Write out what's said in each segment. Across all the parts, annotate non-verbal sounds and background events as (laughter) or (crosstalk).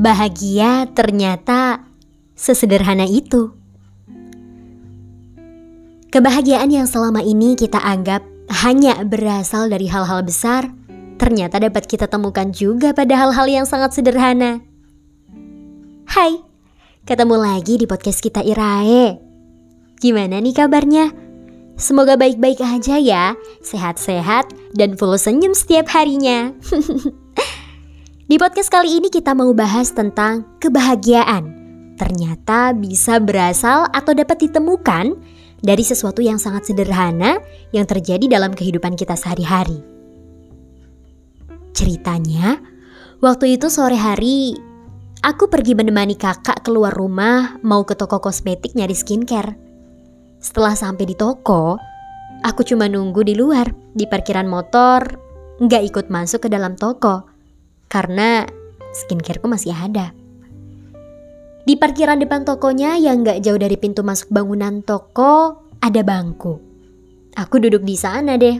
bahagia ternyata sesederhana itu. Kebahagiaan yang selama ini kita anggap hanya berasal dari hal-hal besar, ternyata dapat kita temukan juga pada hal-hal yang sangat sederhana. Hai, ketemu lagi di podcast kita Irae. Gimana nih kabarnya? Semoga baik-baik aja ya, sehat-sehat dan full senyum setiap harinya. (laughs) di podcast kali ini kita mau bahas tentang kebahagiaan. Ternyata bisa berasal atau dapat ditemukan dari sesuatu yang sangat sederhana yang terjadi dalam kehidupan kita sehari-hari. Ceritanya, waktu itu sore hari, aku pergi menemani kakak keluar rumah mau ke toko kosmetik nyari skincare. Setelah sampai di toko, aku cuma nunggu di luar, di parkiran motor, nggak ikut masuk ke dalam toko, karena skincareku masih ada. Di parkiran depan tokonya yang gak jauh dari pintu masuk bangunan toko, ada bangku. Aku duduk di sana deh,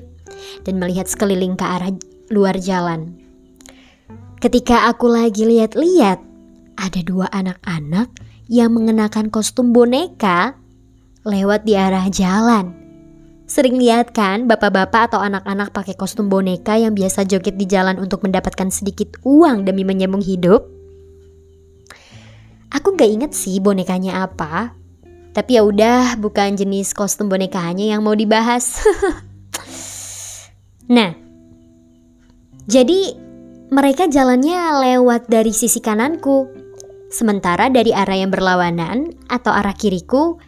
dan melihat sekeliling ke arah luar jalan. Ketika aku lagi lihat-lihat, ada dua anak-anak yang mengenakan kostum boneka lewat di arah jalan. Sering lihat kan bapak-bapak atau anak-anak pakai kostum boneka yang biasa joget di jalan untuk mendapatkan sedikit uang demi menyambung hidup? Aku gak inget sih bonekanya apa. Tapi ya udah, bukan jenis kostum bonekanya yang mau dibahas. (laughs) nah, jadi mereka jalannya lewat dari sisi kananku. Sementara dari arah yang berlawanan atau arah kiriku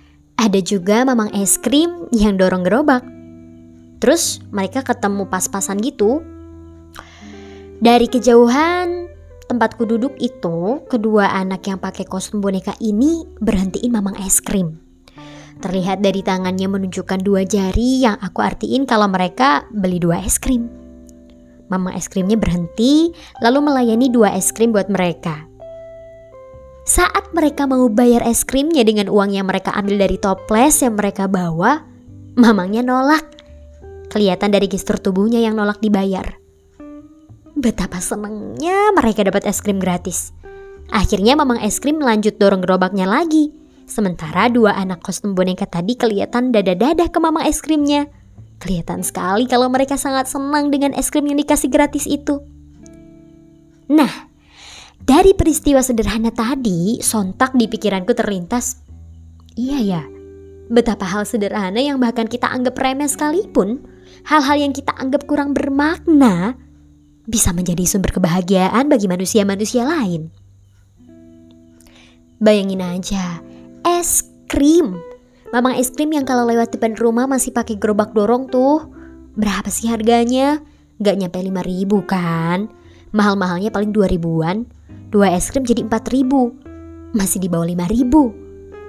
ada juga mamang es krim yang dorong gerobak. Terus mereka ketemu pas-pasan gitu. Dari kejauhan tempatku duduk itu, kedua anak yang pakai kostum boneka ini berhentiin mamang es krim. Terlihat dari tangannya menunjukkan dua jari yang aku artiin kalau mereka beli dua es krim. Mamang es krimnya berhenti, lalu melayani dua es krim buat mereka. Saat mereka mau bayar es krimnya dengan uang yang mereka ambil dari toples yang mereka bawa, mamangnya nolak. Kelihatan dari gestur tubuhnya yang nolak dibayar. Betapa senangnya mereka dapat es krim gratis. Akhirnya mamang es krim lanjut dorong gerobaknya lagi. Sementara dua anak kostum boneka tadi kelihatan dada-dada ke mamang es krimnya. Kelihatan sekali kalau mereka sangat senang dengan es krim yang dikasih gratis itu. Nah, dari peristiwa sederhana tadi, sontak di pikiranku terlintas. Iya ya, betapa hal sederhana yang bahkan kita anggap remeh sekalipun, hal-hal yang kita anggap kurang bermakna, bisa menjadi sumber kebahagiaan bagi manusia-manusia lain. Bayangin aja, es krim. Mamang es krim yang kalau lewat depan rumah masih pakai gerobak dorong tuh. Berapa sih harganya? Gak nyampe 5 ribu kan? Mahal-mahalnya paling 2 ribuan. Dua es krim jadi 4 ribu. Masih di bawah 5 ribu.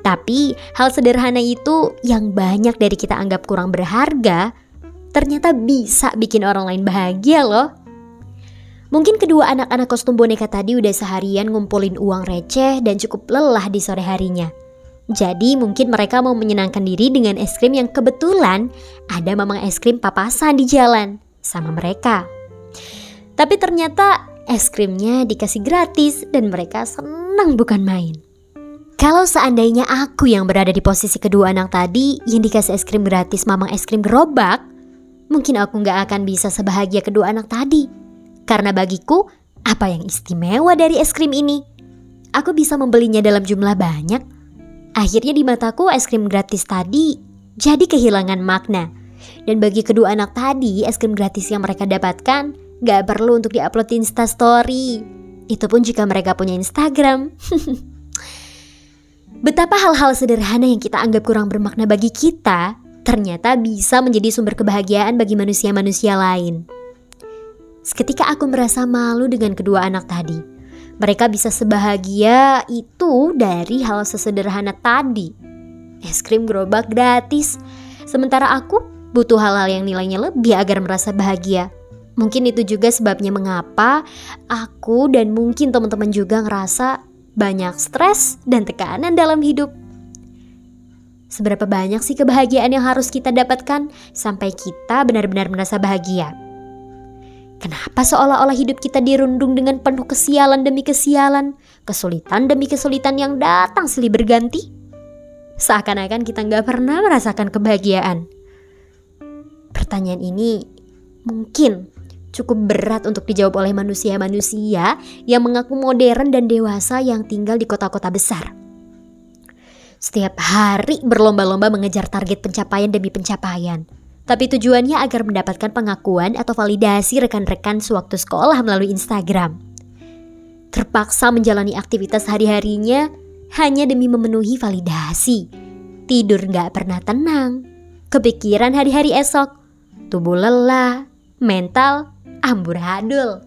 Tapi hal sederhana itu yang banyak dari kita anggap kurang berharga, ternyata bisa bikin orang lain bahagia loh. Mungkin kedua anak-anak kostum boneka tadi udah seharian ngumpulin uang receh dan cukup lelah di sore harinya. Jadi mungkin mereka mau menyenangkan diri dengan es krim yang kebetulan ada mamang es krim papasan di jalan sama mereka. Tapi ternyata es krimnya dikasih gratis dan mereka senang bukan main. Kalau seandainya aku yang berada di posisi kedua anak tadi yang dikasih es krim gratis mamang es krim gerobak, mungkin aku nggak akan bisa sebahagia kedua anak tadi. Karena bagiku, apa yang istimewa dari es krim ini? Aku bisa membelinya dalam jumlah banyak. Akhirnya di mataku es krim gratis tadi jadi kehilangan makna. Dan bagi kedua anak tadi, es krim gratis yang mereka dapatkan gak perlu untuk diupload di Instastory. Itu pun jika mereka punya Instagram. (laughs) Betapa hal-hal sederhana yang kita anggap kurang bermakna bagi kita, ternyata bisa menjadi sumber kebahagiaan bagi manusia-manusia lain. Seketika aku merasa malu dengan kedua anak tadi. Mereka bisa sebahagia itu dari hal sesederhana tadi. Es krim gerobak gratis. Sementara aku butuh hal-hal yang nilainya lebih agar merasa bahagia. Mungkin itu juga sebabnya mengapa aku dan mungkin teman-teman juga ngerasa banyak stres dan tekanan dalam hidup. Seberapa banyak sih kebahagiaan yang harus kita dapatkan sampai kita benar-benar merasa bahagia? Kenapa seolah-olah hidup kita dirundung dengan penuh kesialan demi kesialan, kesulitan demi kesulitan yang datang silih berganti? Seakan-akan kita nggak pernah merasakan kebahagiaan. Pertanyaan ini mungkin cukup berat untuk dijawab oleh manusia-manusia yang mengaku modern dan dewasa yang tinggal di kota-kota besar. Setiap hari berlomba-lomba mengejar target pencapaian demi pencapaian. Tapi tujuannya agar mendapatkan pengakuan atau validasi rekan-rekan sewaktu sekolah melalui Instagram. Terpaksa menjalani aktivitas hari-harinya hanya demi memenuhi validasi. Tidur gak pernah tenang. Kepikiran hari-hari esok. Tubuh lelah, mental amburadul.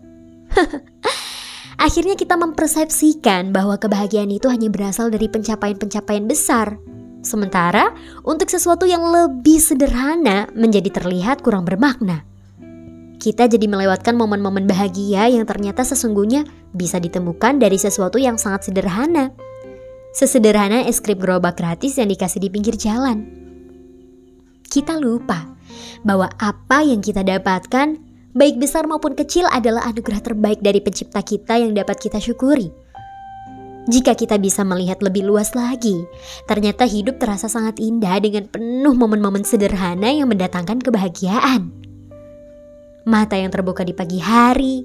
(laughs) Akhirnya kita mempersepsikan bahwa kebahagiaan itu hanya berasal dari pencapaian-pencapaian besar. Sementara untuk sesuatu yang lebih sederhana menjadi terlihat kurang bermakna. Kita jadi melewatkan momen-momen bahagia yang ternyata sesungguhnya bisa ditemukan dari sesuatu yang sangat sederhana. Sesederhana es krim gerobak gratis yang dikasih di pinggir jalan. Kita lupa bahwa apa yang kita dapatkan baik besar maupun kecil adalah anugerah terbaik dari pencipta kita yang dapat kita syukuri. Jika kita bisa melihat lebih luas lagi, ternyata hidup terasa sangat indah dengan penuh momen-momen sederhana yang mendatangkan kebahagiaan. Mata yang terbuka di pagi hari,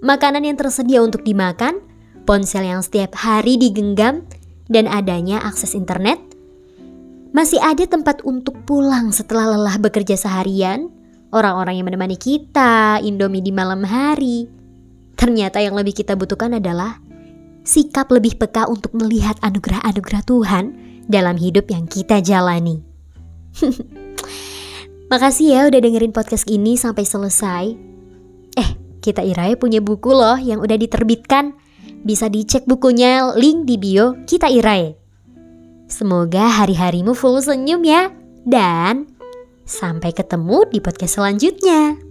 makanan yang tersedia untuk dimakan, ponsel yang setiap hari digenggam, dan adanya akses internet, masih ada tempat untuk pulang setelah lelah bekerja seharian, orang-orang yang menemani kita, Indomie di malam hari. Ternyata yang lebih kita butuhkan adalah sikap lebih peka untuk melihat anugerah-anugerah Tuhan dalam hidup yang kita jalani. (laughs) Makasih ya udah dengerin podcast ini sampai selesai. Eh, kita Irae punya buku loh yang udah diterbitkan. Bisa dicek bukunya, link di bio kita Irae. Semoga hari-harimu full senyum ya. Dan Sampai ketemu di podcast selanjutnya.